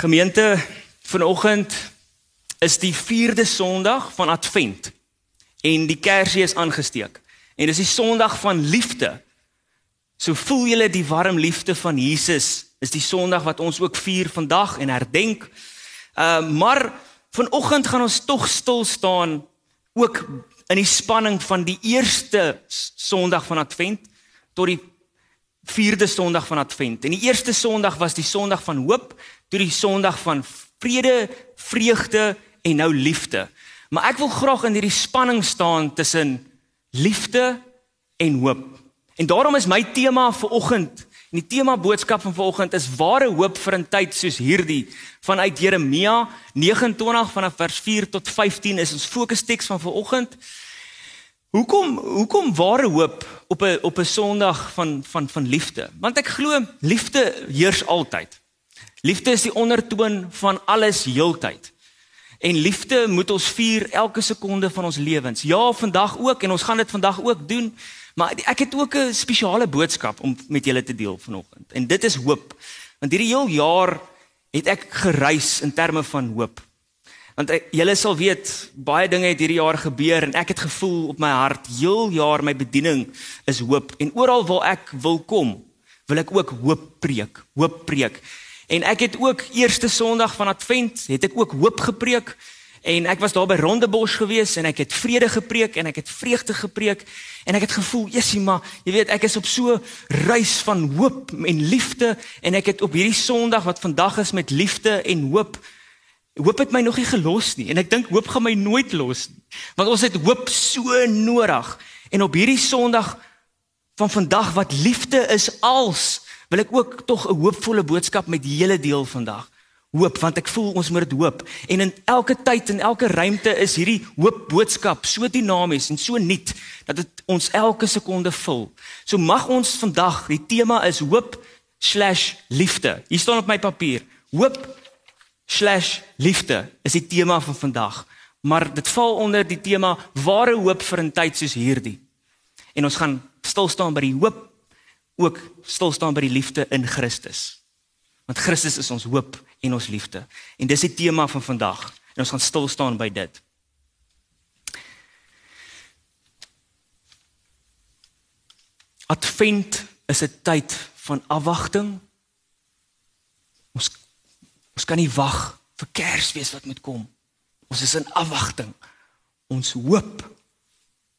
Gemeente, vanoggend is die 4de Sondag van Advent en die Kersie is aangesteek. En dis die Sondag van liefde. So voel julle die warm liefde van Jesus. Is die Sondag wat ons ook vier vandag en herdenk. Ehm uh, maar vanoggend gaan ons tog stil staan ook in die spanning van die eerste Sondag van Advent tot die vierde Sondag van Advent. En die eerste Sondag was die Sondag van hoop, toe die Sondag van vrede, vreugde en nou liefde. Maar ek wil graag in hierdie spanning staan tussen liefde en hoop. En daarom is my tema vir oggend en die tema boodskap van vanoggend is ware hoop vir 'n tyd soos hierdie vanuit Jeremia 29 vanaf vers 4 tot 15 is ons fokus-teks van vanoggend. Hoekom hoekom ware hoop op 'n op 'n Sondag van van van liefde? Want ek glo liefde heers altyd. Liefde is die ondertoon van alles heeltyd. En liefde moet ons vier elke sekonde van ons lewens. Ja, vandag ook en ons gaan dit vandag ook doen. Maar ek het ook 'n spesiale boodskap om met julle te deel vanoggend. En dit is hoop. Want hierdie heel jaar het ek gereis in terme van hoop. Want julle sal weet baie dinge het hierdie jaar gebeur en ek het gevoel op my hart heel jaar my bediening is hoop en oral waar ek wil kom wil ek ook hoop preek, hoop preek. En ek het ook eerste Sondag van Advent het ek ook hoop gepreek. En ek was daar by Rondebos gewees en ek het vrede gepreek en ek het vreugde gepreek. En ek het gevoel Jessie maar jy weet ek is op so reis van hoop en liefde en ek het op hierdie Sondag wat vandag is met liefde en hoop hoop het my nog nie gelos nie. En ek dink hoop gaan my nooit los nie. Want ons het hoop so nodig. En op hierdie Sondag van vandag wat liefde is als wil ek ook tog 'n hoopvolle boodskap met julle deel vandag. Hoop want ek voel ons moet dit hoop en in elke tyd en elke ruimte is hierdie hoop boodskap so dinamies en so nuut dat dit ons elke sekonde vul. So mag ons vandag die tema is hoop/liefde. Hier staan op my papier. Hoop/liefde is die tema van vandag. Maar dit val onder die tema ware hoop vir 'n tyd soos hierdie. En ons gaan stil staan by die hoop ook stil staan by die liefde in Christus. Want Christus is ons hoop en ons liefde. En dis die tema van vandag. En ons gaan stil staan by dit. Advent is 'n tyd van afwagting. Ons ons kan nie wag vir Kersfees wat moet kom. Ons is in afwagting. Ons hoop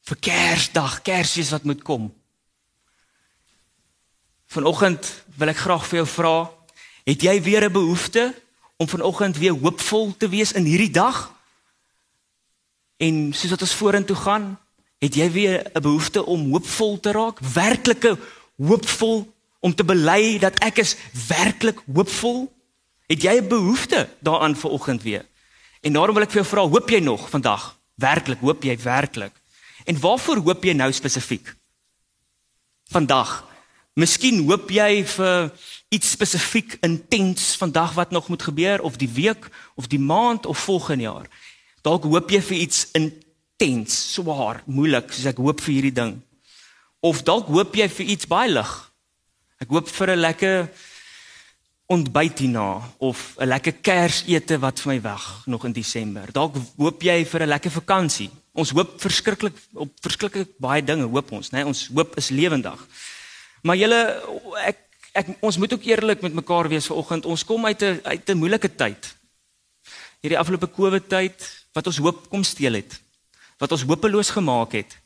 vir Kersdag, Kersfees wat moet kom. Vanoggend wil ek graag vir jou vra, het jy weer 'n behoefte om vanoggend weer hoopvol te wees in hierdie dag? En soos wat ons vorentoe gaan, het jy weer 'n behoefte om hoopvol te raak, werklike hoopvol om te bely dat ek is werklik hoopvol? Het jy 'n behoefte daaraan vanoggend weer? En daarom wil ek vir jou vra, hoop jy nog vandag? Werklik, hoop jy werklik? En waarvoor hoop jy nou spesifiek? Vandag Miskien hoop jy vir iets spesifiek intens vandag wat nog moet gebeur of die week of die maand of volgende jaar. Dalk hoop jy vir iets intens, swaar, moeilik, soos ek hoop vir hierdie ding. Of dalk hoop jy vir iets baie lig. Ek hoop vir 'n lekker ontbyt hierna of 'n lekker Kersete wat vir my wag nog in Desember. Dalk hoop jy vir 'n lekker vakansie. Ons hoop verskriklik op verskriklik baie dinge hoop ons, né? Nee? Ons hoop is lewendig. Maar julle ek ek ons moet ook eerlik met mekaar wees vanoggend. Ons kom uit 'n uit 'n moeilike tyd. Hierdie afgelope Covid tyd wat ons hoop kom steel het. Wat ons hopeloos gemaak het.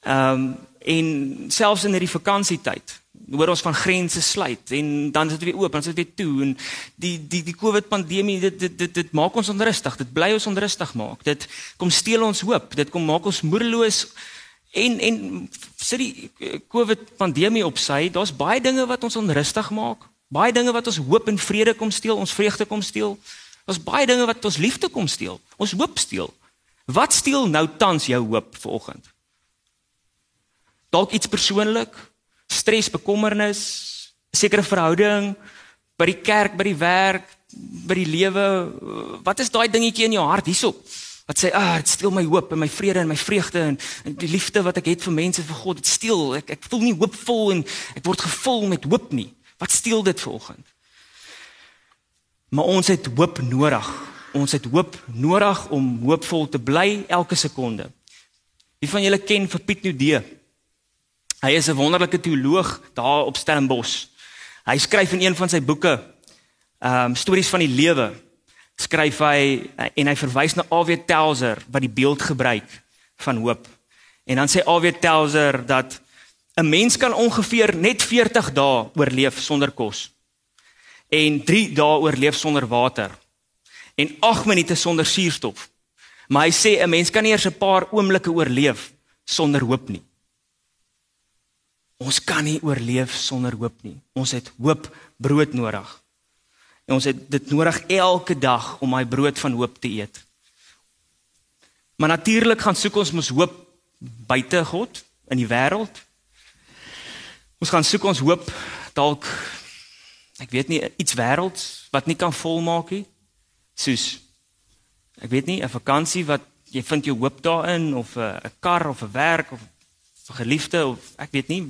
Ehm um, en selfs in hierdie vakansietyd hoor ons van grense sluit en dan is dit weer oop, dan is dit weer toe en die die die Covid pandemie dit dit dit dit maak ons onrustig. Dit bly ons onrustig maak. Dit kom steel ons hoop. Dit kom maak ons moedeloos En en sit die eh, COVID pandemie op sy, daar's baie dinge wat ons onrustig maak. Baie dinge wat ons hoop en vrede kom steel, ons vreugde kom steel. Daar's baie dinge wat ons liefde kom steel, ons hoop steel. Wat steel nou tans jou hoop vanoggend? Dalk iets persoonlik, stres, bekommernis, sekere verhouding by die kerk, by die werk, by die lewe. Wat is daai dingetjie in jou hart hierso? Wat sê ah dit steel my hoop en my vrede en my vreugde en, en die liefde wat ek het vir mense vir God dit steel ek ek voel nie hoopvol en ek word gevul met hoop nie wat steel dit vanoggend Maar ons het hoop nodig. Ons het hoop nodig om hoopvol te bly elke sekonde. Wie van julle ken vir Piet Nudee? Hy is 'n wonderlike teoloog daar op Stellenbosch. Hy skryf in een van sy boeke, ehm um, stories van die lewe. Skryf hy en hy verwys na A.W. Telzer wat die beeld gebruik van hoop. En dan sê A.W. Telzer dat 'n mens kan ongeveer net 40 dae oorleef sonder kos en 3 dae oorleef sonder water en 8 minute sonder suurstof. Maar hy sê 'n mens kan nie eers 'n paar oomblikke oorleef sonder hoop nie. Ons kan nie oorleef sonder hoop nie. Ons het hoop brood nodig. En ons het dit nodig elke dag om my brood van hoop te eet. Maar natuurlik gaan soek ons mos hoop buite God in die wêreld. Ons gaan soek ons hoop dalk ek weet nie iets wêrelds wat nie kan volmaak nie. Soos ek weet nie 'n vakansie wat jy vind jou hoop daarin of 'n kar of 'n werk of vir geliefde of ek weet nie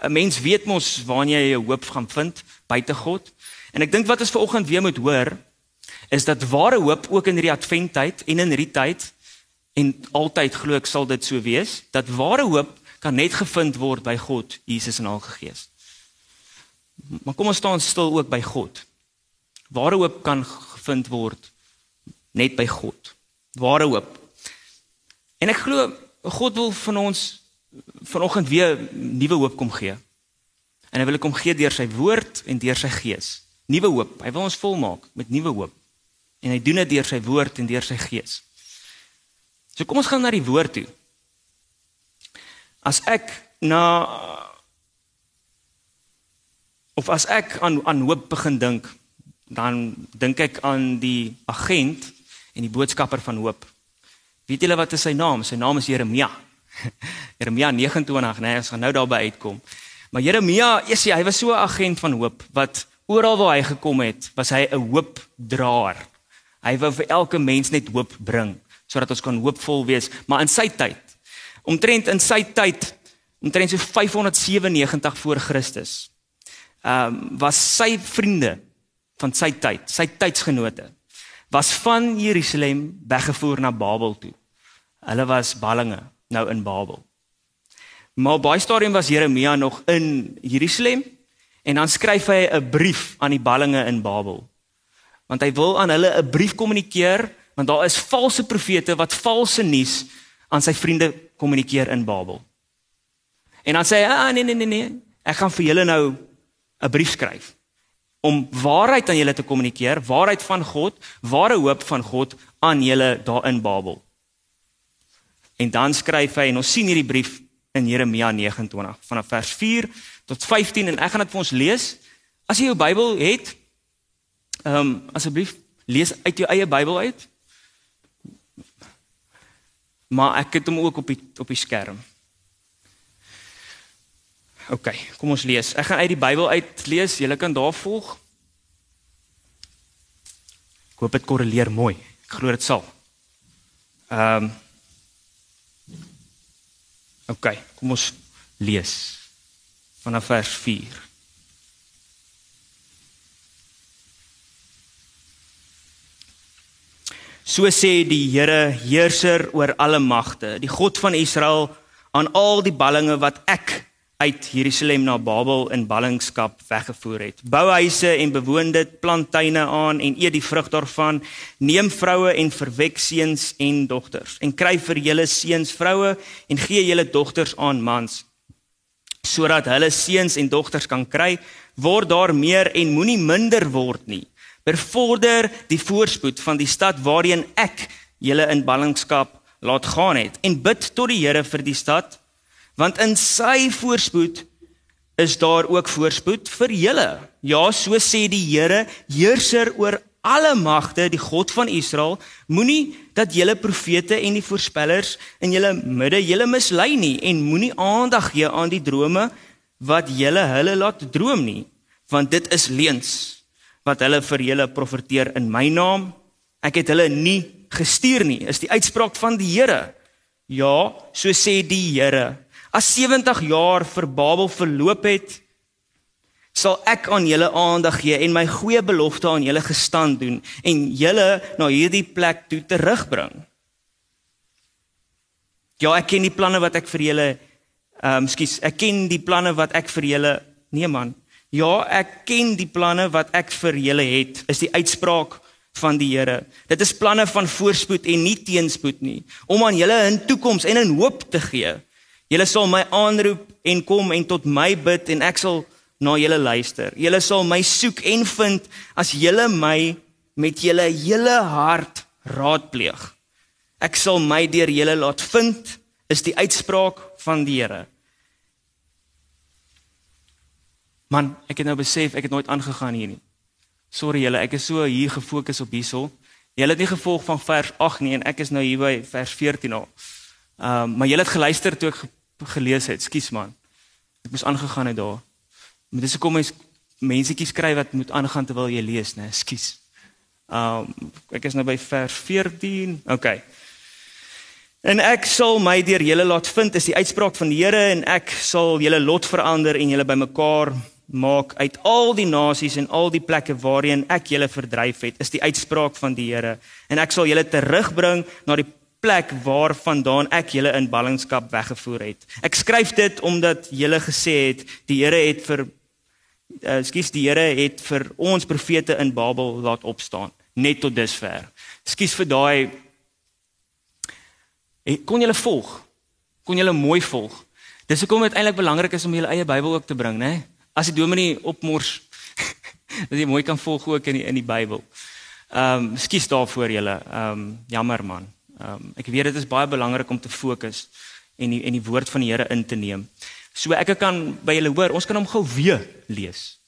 'n mens weet mos waar jy jou hoop gaan vind buite God. En ek dink wat ons vanoggend weer moet hoor is dat ware hoop ook in hierdie adventtyd en in hierdie tyd en altyd glo ek sal dit so wees dat ware hoop kan net gevind word by God, Jesus en Heilige Gees. Maar kom ons staan stil ook by God. Ware hoop kan gevind word net by God. Ware hoop. En ek glo God wil van ons vanoggend weer nuwe hoop kom gee. En hy wil kom gee deur sy woord en deur sy gees. Nuwe hoop. Hy wil ons volmaak met nuwe hoop. En hy doen dit deur sy woord en deur sy gees. So kom ons gaan na die woord toe. As ek na of as ek aan aan hoop begin dink, dan dink ek aan die agent en die boodskapper van hoop. Weet julle wat is sy naam? Sy naam is Jeremia. Jeremia 29, nee, ons gaan nou daarby uitkom. Maar Jeremia, esie, hy was so 'n agent van hoop wat oral waar hy gekom het, was hy 'n hoopdraer. Hy wou vir elke mens net hoop bring sodat ons kan hoopvol wees, maar in sy tyd. Omtrent in sy tyd, omtrent so 597 voor Christus. Ehm um, was sy vriende van sy tyd, sy tydsgenote, was van Jerusalem weggevoer na Babel toe. Hulle was ballinge nou in Babel. Maar baie stadium was Jeremia nog in Jerusalem en dan skryf hy 'n brief aan die ballinge in Babel. Want hy wil aan hulle 'n brief kommunikeer want daar is valse profete wat valse nuus aan sy vriende kommunikeer in Babel. En dan sê hy: "Ah nee nee nee nee, ek gaan vir julle nou 'n brief skryf om waarheid aan julle te kommunikeer, waarheid van God, ware hoop van God aan julle daar in Babel." En dan skryf hy en ons sien hierdie brief in Jeremia 29 vanaf vers 4 tot 15 en ek gaan dit vir ons lees. As jy jou Bybel het, ehm um, asseblief lees uit jou eie Bybel uit. Maar ek het hom ook op die op die skerm. OK, kom ons lees. Ek gaan uit die Bybel uit lees. Julle kan daar volg. Ek hoop dit korreleer mooi. Ek glo dit sal. Ehm um, OK, kom ons lees vanaf vers 4. So sê die Here, heerser oor alle magte, die God van Israel aan al die ballinge wat ek uit Jerusalem na Babel in ballingskap weggevoer het. Bou huise en bewoon dit, plant tuine aan en eet die vrug daarvan. Neem vroue en verwek seuns en dogters en kry vir julle seuns vroue en gee julle dogters aan mans sodat hulle seuns en dogters kan kry, word daar meer en moenie minder word nie. Bevorder die voorspoed van die stad waarheen ek julle in ballingskap laat gaan het en bid tot die Here vir die stad want in sy voorspoed is daar ook voorspoed vir julle. Ja, so sê die Here, heerser oor alle magte, die God van Israel, moenie dat julle profete en die voorspellers in julle midde julle mislei nie en moenie aandag gee aan die drome wat julle hulle laat droom nie, want dit is leuns wat hulle vir julle profeteer in my naam. Ek het hulle nie gestuur nie, is die uitspraak van die Here. Ja, so sê die Here, as 70 jaar vir Babel verloop het, sal ek aan julle aandag gee en my goeie belofte aan julle gestand doen en julle na hierdie plek toe terugbring. Ja, ek ken die planne wat ek vir julle ehm um, skus, ek ken die planne wat ek vir julle nee man. Ja, ek ken die planne wat ek vir julle het. Is die uitspraak van die Here. Dit is planne van voorspoed en nie teenspoed nie, om aan julle 'n toekoms en 'n hoop te gee. Julle sal my aanroep en kom en tot my bid en ek sal na julle luister. Julle sal my soek en vind as julle my met julle hele hart raadpleeg. Ek sal my deur julle laat vind is die uitspraak van die Here. Man, ek het nou besef ek het nooit aangegaan hier nie. Sorry julle, ek is so hier gefokus op hierso. Julle het nie gevolg van vers 8 nie en ek is nou hier by vers 14 al. Ehm um, maar julle het geluister toe ek ge gelees het. Skus man. Ek moes aangegaan het daar. Maar dis hoekom mens mensetjies skryf wat moet aangaan terwyl jy lees, né? Ehm um, ek is nou by vers 14. OK. En ek sal my deur julle laat vind is die uitspraak van die Here en ek sal julle lot verander en julle bymekaar maak uit al die nasies en al die plekke waarheen ek julle verdryf het is die uitspraak van die Here en ek sal julle terugbring na die plek waarvandaan ek julle in ballingskap weggevoer het ek skryf dit omdat julle gesê het die Here het vir uh, skus die Here het vir ons profete in Babel laat opstaan net tot dusver skus vir daai kon julle volg kon julle mooi volg dis hoekom dit eintlik belangrik is om julle eie Bybel ook te bring nê nee? as die dominee opmors dat jy mooi kan volg ook in die in die Bybel. Ehm um, skus daarvoor julle. Ehm um, jammer man. Ehm um, ek weet dit is baie belangrik om te fokus en die, en die woord van die Here in te neem. So ek kan by julle hoor, ons kan hom gou weer lees.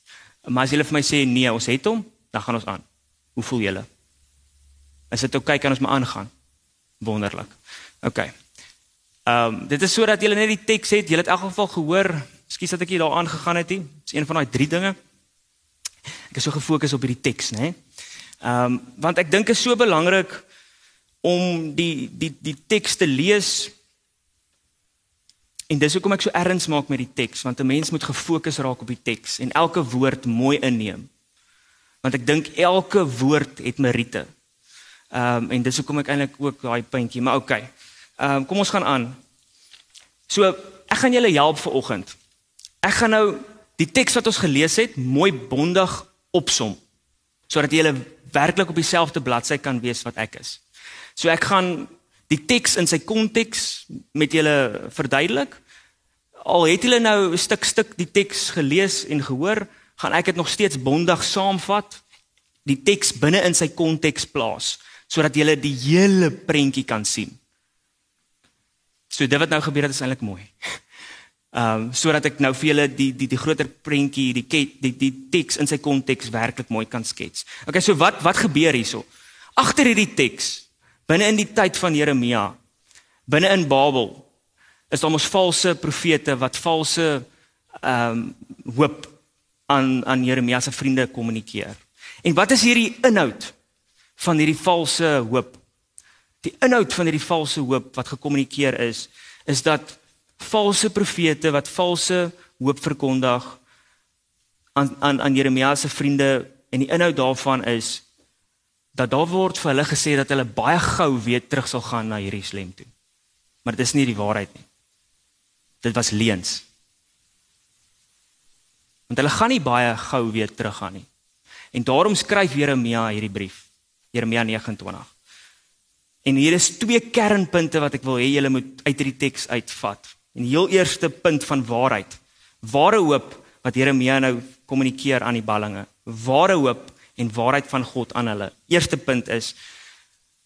Maar as julle vir my sê nee, ons het hom, dan gaan ons aan. Hoe voel julle? Is dit oukei okay, kan ons maar aangaan? Wonderlik. OK. Ehm um, dit is sodat julle net die teks het, julle het in elk geval gehoor Skus dat ek hier daaraan gegaan het nie. Dis een van daai drie dinge. Ek is so gefokus op hierdie teks, né? Ehm um, want ek dink is so belangrik om die die die teks te lees. En dis hoekom ek so erns maak met die teks, want 'n mens moet gefokus raak op die teks en elke woord mooi inneem. Want ek dink elke woord het meriete. Ehm um, en dis hoekom ek eintlik ook daai puntjie, maar okay. Ehm um, kom ons gaan aan. So, ek gaan julle help vir oggend. Ek gaan nou die teks wat ons gelees het mooi bondig opsom sodat jy werklik op dieselfde bladsy kan wees wat ek is. So ek gaan die teks in sy konteks met julle verduidelik. Al het julle nou stuk stuk die teks gelees en gehoor, gaan ek dit nog steeds bondig saamvat, die teks binne in sy konteks plaas sodat julle die hele prentjie kan sien. So dit wat nou gebeur het is eintlik mooi. Ehm um, sodat ek nou vir julle die die die groter prentjie, die die die, die teks in sy konteks werklik mooi kan skets. Okay, so wat wat gebeur hierso? Agter hierdie teks, binne in die tyd van Jeremia, binne in Babel, is daar mos valse profete wat valse ehm um, hoop aan aan Jeremia se vriende kommunikeer. En wat is hierdie inhoud van hierdie valse hoop? Die inhoud van hierdie valse hoop wat gekommunikeer is, is dat valse profete wat valse hoop verkondig aan aan aan Jeremia se vriende en die inhoud daarvan is dat daar word vir hulle gesê dat hulle baie gou weer terug sal gaan na Jerusalem toe. Maar dit is nie die waarheid nie. Dit was leuns. Want hulle gaan nie baie gou weer terug gaan nie. En daarom skryf Jeremia hierdie brief. Jeremia 29. En hier is twee kernpunte wat ek wil hê julle moet uit hierdie teks uitvat. En die heel eerste punt van waarheid. Ware hoop wat Jeremia nou kommunikeer aan die ballinge. Ware hoop en waarheid van God aan hulle. Eerste punt is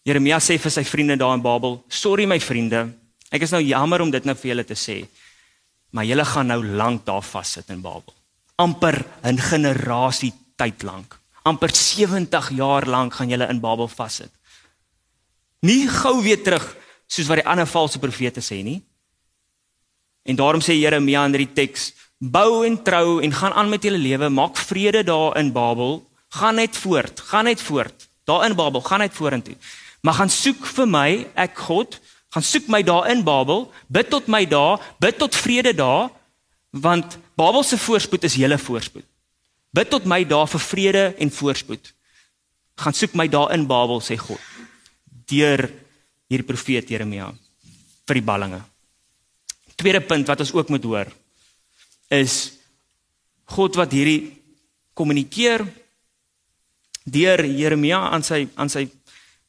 Jeremia sê vir sy vriende daar in Babel: "Sorry my vriende, ek is nou jammer om dit nou vir julle te sê, maar julle gaan nou lank daar vassit in Babel. Amper 'n generasie tyd lank. Amper 70 jaar lank gaan julle in Babel vassit. Nie gou weer terug soos wat die ander valse profete sê nie." En daarom sê Jeremia in hierdie teks: Bou en trou en gaan aan met julle lewe, maak vrede daar in Babel, gaan net voort, gaan net voort. Daar in Babel, gaan net vorentoe. Maar gaan soek vir my, ek God, gaan soek my daar in Babel, bid tot my daar, bid tot vrede daar, want Babel se voorspoed is julle voorspoed. Bid tot my daar vir vrede en voorspoed. Gaan soek my daar in Babel sê God. Deur hierdie profeet Jeremia vir die ballinge. Tweede punt wat ons ook moet hoor is God wat hierdie kommunikeer deur Jeremia aan sy aan sy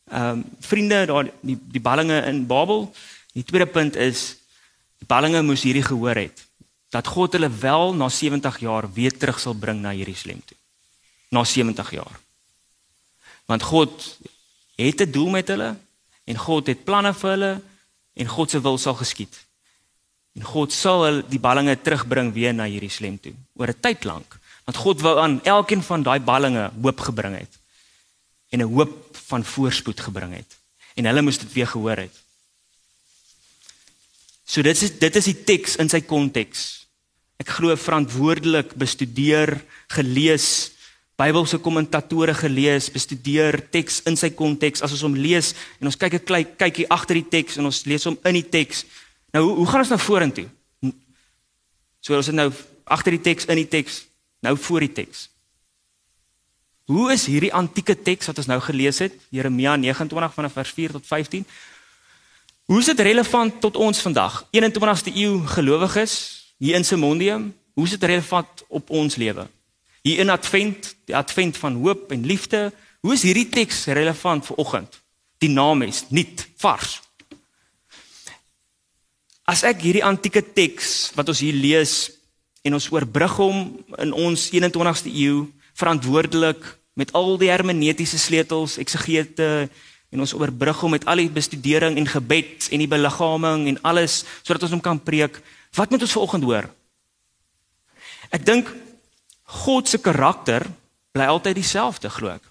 ehm um, vriende daar die die ballinge in Babel. Die tweede punt is die ballinge moes hierdie gehoor het dat God hulle wel na 70 jaar weer terug sal bring na Jerusalem toe. Na 70 jaar. Want God het 'n doel met hulle en God het planne vir hulle en God se wil sal geskied. En God sal die ballinge terugbring weer na Jerusalem toe oor 'n tyd lank want God wou aan elkeen van daai ballinge hoop gebring het en 'n hoop van voorspoed gebring het en hulle moes dit weer gehoor het. So dit is dit is die teks in sy konteks. Ek glo verantwoordelik bestudeer, gelees, Bybelse kommentatore gelees, bestudeer teks in sy konteks as ons hom lees en ons kyk 'n kykie agter die teks en ons lees hom in die teks. Nou hoe, hoe gaan ons nou vorentoe? So ons het nou agter die teks in die teks nou voor die teks. Hoe is hierdie antieke teks wat ons nou gelees het, Jeremia 29 vanaf vers 4 tot 15? Hoe is dit relevant tot ons vandag, 21ste eeu gelowiges hier in Simondium? Hoe is dit relevant op ons lewe? Hier in Advent, die Advent van hoop en liefde, hoe is hierdie teks relevant vir oggend? Dinamies, nuut, vars. As ek hierdie antieke teks wat ons hier lees en ons oorbrug hom in ons 21ste eeu verantwoordelik met al die hermeneutiese sleutels, eksegete en ons oorbrug hom met al die bestudering en gebed en die beliggaaming en alles sodat ons hom kan preek. Wat moet ons vanoggend hoor? Ek dink God se karakter bly altyd dieselfde, glo ek.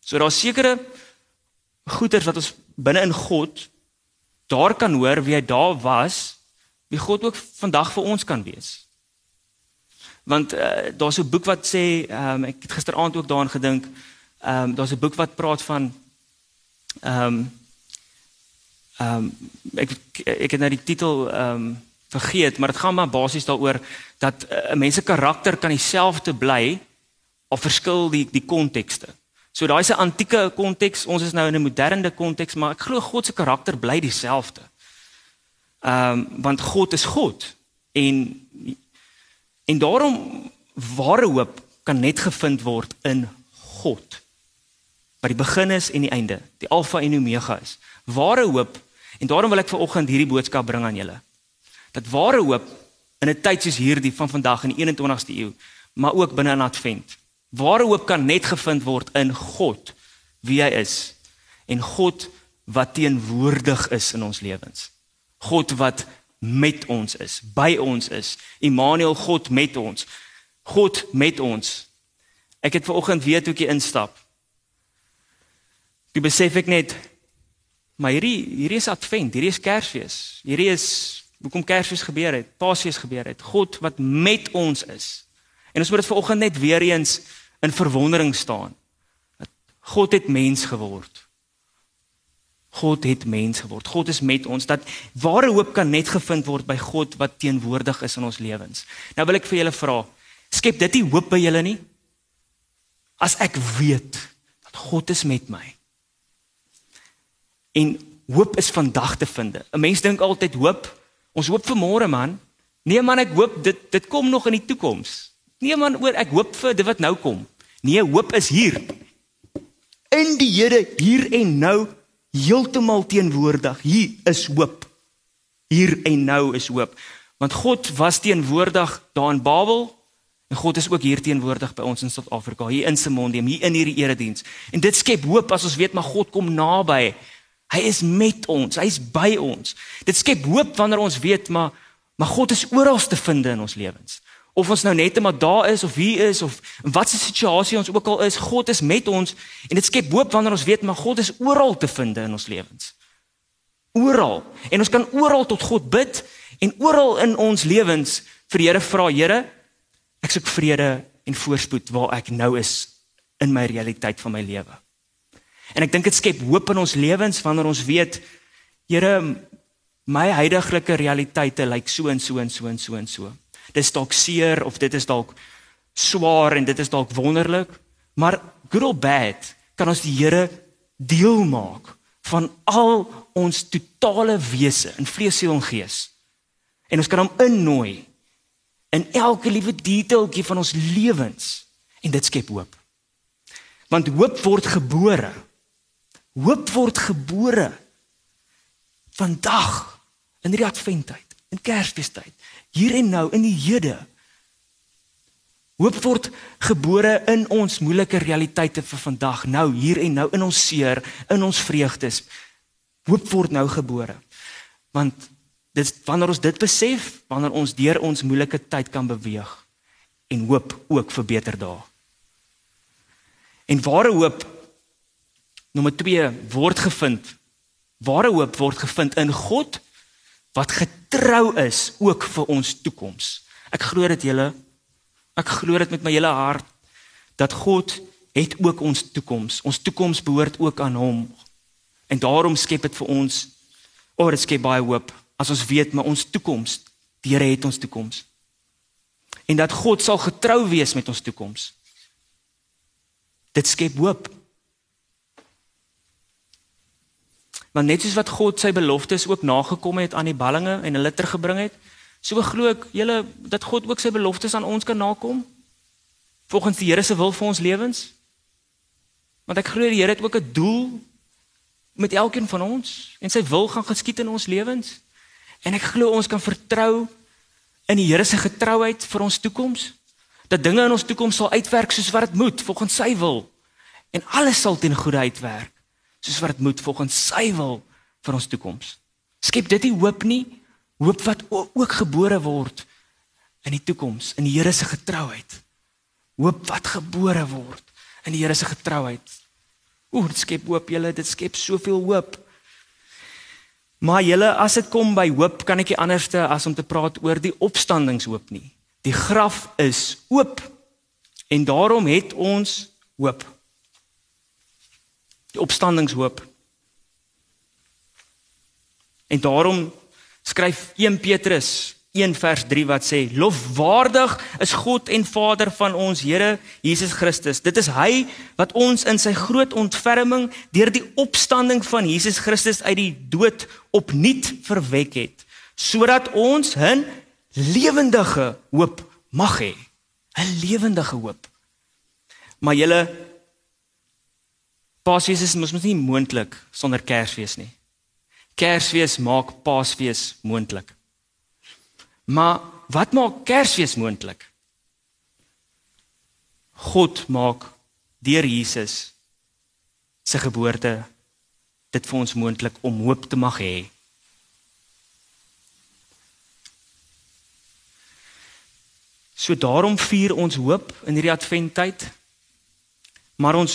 So daar's sekere goeders wat ons binne in God daar kan hoor wie hy daar was, wie God ook vandag vir ons kan wees want uh, daar's 'n boek wat sê um, ek het gisteraand ook daaraan gedink ehm um, daar's 'n boek wat praat van ehm um, ehm um, ek ek het nou die titel ehm um, vergeet maar dit gaan maar basies daaroor dat eh, 'n uh, mens se karakter kan dieselfde bly of verskil die die kontekste. So daai's 'n antieke konteks, ons is nou in 'n moderne konteks, maar ek glo God se karakter bly dieselfde. Ehm um, want God is God en En daarom ware hoop kan net gevind word in God. Wat die begin is en die einde, die alfa en omega is. Ware hoop en daarom wil ek vanoggend hierdie boodskap bring aan julle. Dat ware hoop in 'n tyd soos hierdie van vandag in die 21ste eeu, maar ook binne in Advent. Ware hoop kan net gevind word in God, wie hy is en God wat teenwoordig is in ons lewens. God wat met ons is, by ons is. Immanuel God met ons. God met ons. Ek het ver oggend weer toe ek instap. Ek besef ek net maar hierdie hierdie is advent, hierdie is Kersfees. Hierdie is hoekom Kersfees gebeur het, Paasfees gebeur het. God wat met ons is. En ons moet dit ver oggend net weer eens in verwondering staan. Dat God het mens geword. God het mens geword. God is met ons. Dat ware hoop kan net gevind word by God wat teenwoordig is in ons lewens. Nou wil ek vir julle vra, skep dit nie hoop by julle nie? As ek weet dat God is met my. En hoop is vandag te vind. 'n Mens dink altyd hoop, ons hoop vir môre man. Nee man, ek hoop dit dit kom nog in die toekoms. Nee man, oor ek hoop vir dit wat nou kom. Nee, hoop is hier. In die Here hier en nou heeltemal teenwoordig. Hier is hoop. Hier en nou is hoop. Want God was teenwoordig daar in Babel en God is ook hier teenwoordig by ons in Suid-Afrika, hier in Simondium, hier in hierdie erediens. En dit skep hoop as ons weet maar God kom naby. Hy is met ons, hy is by ons. Dit skep hoop wanneer ons weet maar maar God is oral te vind in ons lewens of ons nou net maar daar is of hier is of in watter situasie ons ook al is, God is met ons en dit skep hoop wanneer ons weet maar God is oral te vind in ons lewens. Oral. En ons kan oral tot God bid en oral in ons lewens vir Here vra, Here, ek soek vrede en voorspoed waar ek nou is in my realiteit van my lewe. En ek dink dit skep hoop in ons lewens wanneer ons weet, Here, my huidige realiteite lyk so en so en so en so en so dis dalk seer of dit is dalk swaar en dit is dalk wonderlik, maar good or bad kan ons die Here deel maak van al ons totale wese in vlees, siel en gees. En ons kan hom innooi in elke liewe detailtjie van ons lewens en dit skep hoop. Want hoop word gebore. Hoop word gebore vandag in die adventtyd, in Kersfeestyd, hier en nou in die hede. Hoop word gebore in ons moeilike realiteite vir vandag, nou hier en nou in ons seer, in ons vreugdes. Hoop word nou gebore. Want dit wanneer ons dit besef, wanneer ons deur ons moeilike tyd kan beweeg en hoop ook vir beter dae. En ware hoop nommer 2 word gevind. Ware hoop word gevind in God wat getrou is ook vir ons toekoms. Ek glo dit julle Ek glo dit met my hele hart dat God het ook ons toekoms. Ons toekoms behoort ook aan hom. En daarom skep dit vir ons oor oh, dit skep baie hoop as ons weet maar ons toekoms, die Here het ons toekoms. En dat God sal getrou wees met ons toekoms. Dit skep hoop. Want net soos wat God sy beloftes ook nagekom het aan die ballinge en hulle tergebring het, So glo ek julle dat God ook sy beloftes aan ons kan nakom volgens die Here se wil vir ons lewens. Want ek glo die Here het ook 'n doel met elkeen van ons en sy wil gaan geskied in ons lewens. En ek glo ons kan vertrou in die Here se getrouheid vir ons toekoms. Dat dinge in ons toekoms sal uitwerk soos wat dit moet volgens sy wil. En alles sal ten goeie uitwerk soos wat dit moet volgens sy wil vir ons toekoms. Skep dit nie hoop nie hoop wat ook gebore word in die toekoms in die Here se getrouheid. Hoop wat gebore word in die Here se getrouheid. Ooh, dit skep hoop, julle, dit skep soveel hoop. Maar julle, as dit kom by hoop, kan ek nie anderste as om te praat oor die opstandingshoop nie. Die graf is oop en daarom het ons hoop. Die opstandingshoop. En daarom skryf 1 Petrus 1 vers 3 wat sê lofwaardig is God en Vader van ons Here Jesus Christus. Dit is hy wat ons in sy groot ontferming deur die opstanding van Jesus Christus uit die dood opnuut verwek het sodat ons 'n lewendige hoop mag hê. 'n Lewendige hoop. Maar julle Paasfees is mos mos nie moontlik sonder Kersfees nie. Kersfees maak Paasfees moontlik. Maar wat maak Kersfees moontlik? God maak deur Jesus se geboorte dit vir ons moontlik om hoop te mag hê. So daarom vier ons hoop in hierdie adventtyd. Maar ons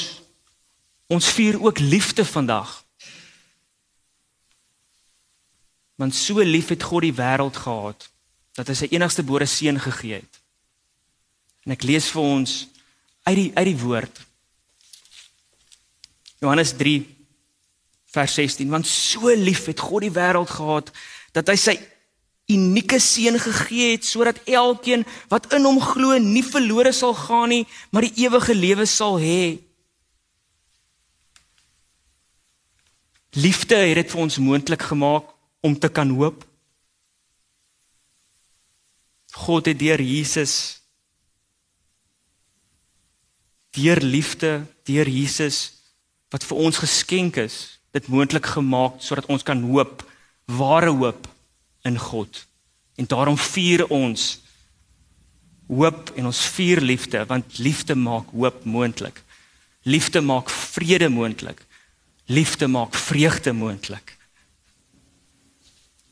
ons vier ook liefde vandag. Want so lief het God die wêreld gehad dat hy sy enigste gebore seun gegee het. En ek lees vir ons uit die uit die woord. Johannes 3 vers 16 want so lief het God die wêreld gehad dat hy sy unieke seun gegee het sodat elkeen wat in hom glo nie verlore sal gaan nie maar die ewige lewe sal hê. Liefde het dit vir ons moontlik gemaak om te kan hoop. God het deur Jesus deur liefde, deur Jesus wat vir ons geskenk is, dit moontlik gemaak sodat ons kan hoop, ware hoop in God. En daarom vier ons hoop en ons vier liefde want liefde maak hoop moontlik. Liefde maak vrede moontlik. Liefde maak vreugde moontlik.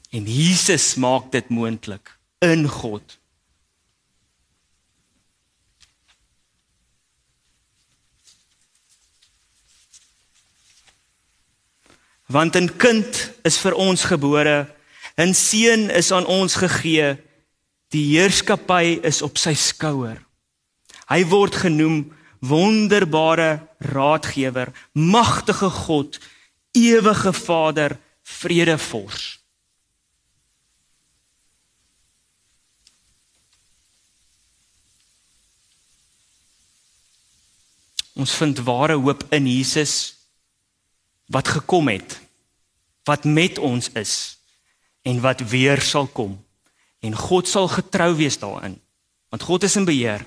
En Jesus maak dit moontlik in God. Want 'n kind is vir ons gebore, 'n seun is aan ons gegee, die heerskappy is op sy skouer. Hy word genoem wonderbare raadgewer, magtige God, ewige Vader, vredevors. Ons vind ware hoop in Jesus wat gekom het, wat met ons is en wat weer sal kom. En God sal getrou wees daarin, want God is in beheer.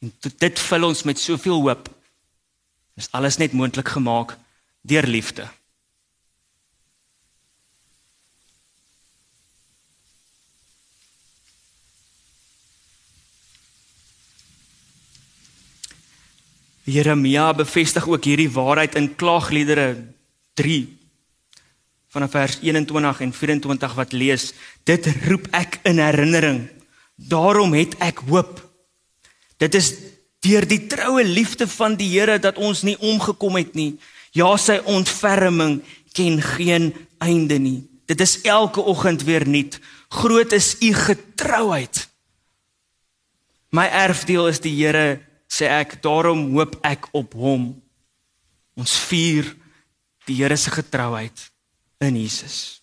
En dit vul ons met soveel hoop. Dis alles net moontlik gemaak deur liefde. Jeremia bevestig ook hierdie waarheid in Klaagliedere 3 vanaf vers 21 en 24 wat lees dit roep ek in herinnering daarom het ek hoop dit is deur die troue liefde van die Here dat ons nie omgekom het nie. Ja sy ontferming ken geen einde nie. Dit is elke oggend weer nuut. Groot is u getrouheid. My erfdeel is die Here sê ek. Daarom hoop ek op hom. Ons vier die Here se getrouheid in Jesus.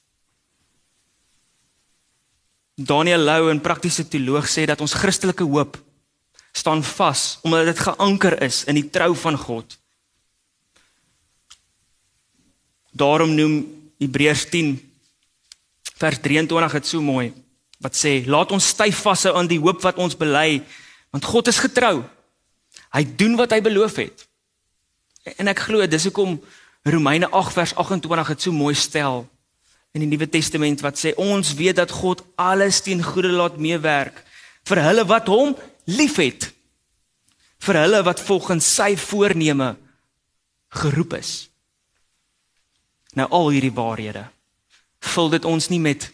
Daniel Lou, 'n praktiese teoloog, sê dat ons Christelike hoop staan vas omdat dit geanker is in die trou van God. Daarom noem Hebreërs 10 vers 23 dit so mooi wat sê laat ons styf vashou aan die hoop wat ons bely want God is getrou. Hy doen wat hy beloof het. En ek glo dis hoekom Romeine 8 vers 28 dit so mooi stel in die Nuwe Testament wat sê ons weet dat God alles ten goeie laat meewerk vir hulle wat hom liefhet. Vir hulle wat volgens sy voorneme geroep is. Nou al hierdie waarhede vul dit ons nie met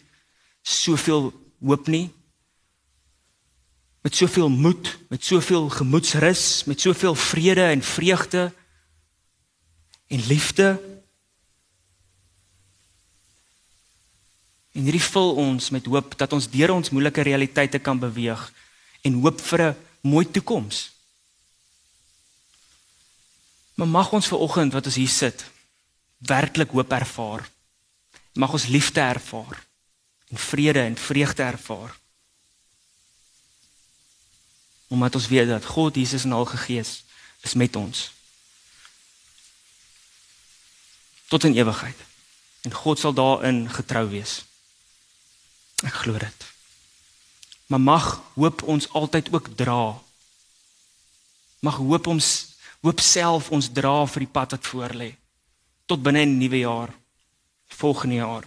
soveel hoop nie, met soveel moed, met soveel gemoedsrus, met soveel vrede en vreugde en liefde. En hierdie vul ons met hoop dat ons deur ons moeilike realiteite kan beweeg en hoop vir 'n mooi toekoms. Maar mag ons ver oggend wat ons hier sit werklik hoop ervaar. Mag ons liefde ervaar en vrede en vreugde ervaar. Omdat ons weet dat God Jesus en al Gees is met ons. Tot in ewigheid en God sal daarin getrou wees. Ek glo dit maar mag hoop ons altyd ook dra. Mag hoop ons hoop self ons dra vir die pad wat voor lê. Tot binne in die nuwe jaar volgende jaar.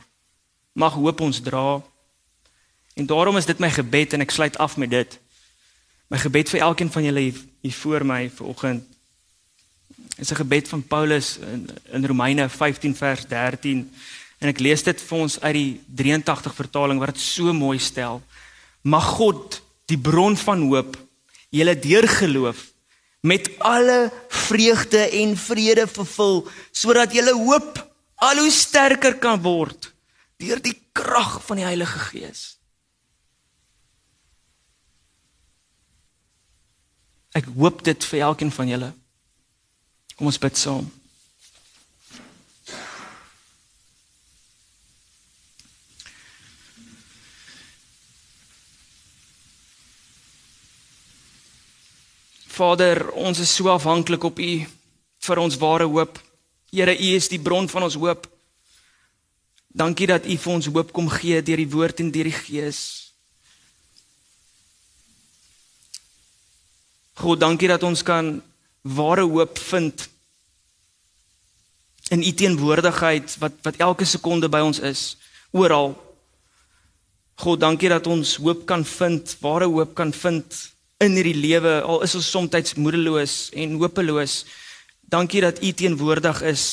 Mag hoop ons dra. En daarom is dit my gebed en ek sluit af met dit. My gebed vir elkeen van julle hier voor my vanoggend. Is 'n gebed van Paulus in, in Romeine 15 vers 13 en ek lees dit vir ons uit die 83 vertaling wat dit so mooi stel. Mag God, die bron van hoop, julle deur geloof met alle vreugde en vrede vervul sodat julle hoop al hoe sterker kan word deur die krag van die Heilige Gees. Ek hoop dit vir elkeen van julle. Kom ons bid saam. Vader, ons is so afhanklik op U vir ons ware hoop. Here, U is die bron van ons hoop. Dankie dat U vir ons hoop kom gee deur die woord en deur die Gees. God, dankie dat ons kan ware hoop vind in u teenwoordigheid wat wat elke sekonde by ons is, oral. God, dankie dat ons hoop kan vind, ware hoop kan vind in hierdie lewe al is ons soms moedeloos en hopeloos. Dankie dat u teenwoordig is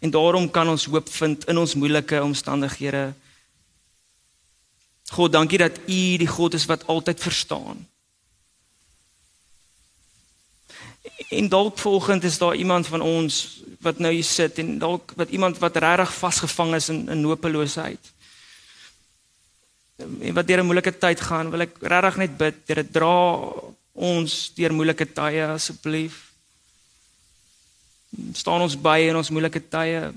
en daarom kan ons hoop vind in ons moeilike omstandighede. God, dankie dat u die God is wat altyd verstaan. En dalk volgend is daar iemand van ons wat nou hier sit en dalk wat iemand wat regtig vasgevang is in in hopeloosheid. En wat deur 'n moeilike tyd gaan, wil ek regtig net bid, Here, dra ons deur moeilike tye asseblief. staan ons by in ons moeilike tye.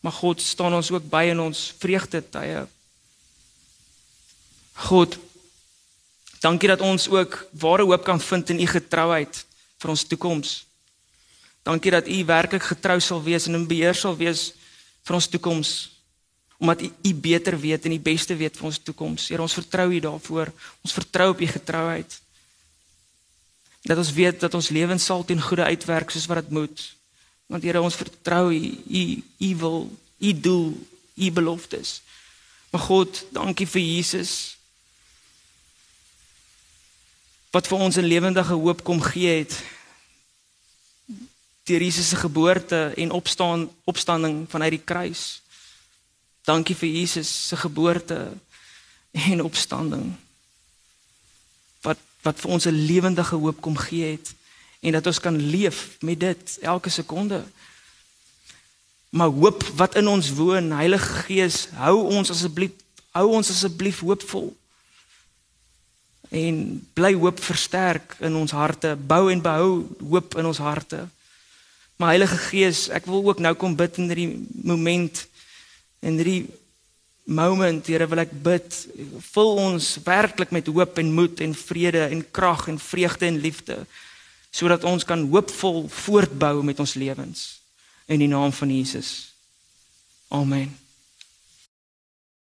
Maar God staan ons ook by in ons vreugde tye. God Dankie dat ons ook ware hoop kan vind in u getrouheid vir ons toekoms. Dankie dat U werklik getrou sal wees en in beheer sal wees vir ons toekoms. Omdat U U beter weet en die beste weet vir ons toekoms. Here, ons vertrou U daarvoor. Ons vertrou op U getrouheid. Dat ons weet dat ons lewens sal ten goeie uitwerk soos wat dit moet. Want Here, ons vertrou U U U wil, U doel, U beloftes. Maar God, dankie vir Jesus wat vir ons 'n lewendige hoop kom gee het deur Jesus se geboorte en opstaan opstanding vanuit die kruis. Dankie vir Jesus se geboorte en opstanding. Wat wat vir ons 'n lewendige hoop kom gee het en dat ons kan leef met dit elke sekonde. Maar hoop wat in ons woon, Heilige Gees, hou ons asseblief hou ons asseblief hoopvol en bly hoop versterk in ons harte, bou en behou hoop in ons harte. Maar Heilige Gees, ek wil ook nou kom bid in hierdie moment in hierdie moment, Here, wil ek bid, vul ons werklik met hoop en moed en vrede en krag en vreugde en liefde sodat ons kan hoopvol voortbou met ons lewens in die naam van Jesus. Amen.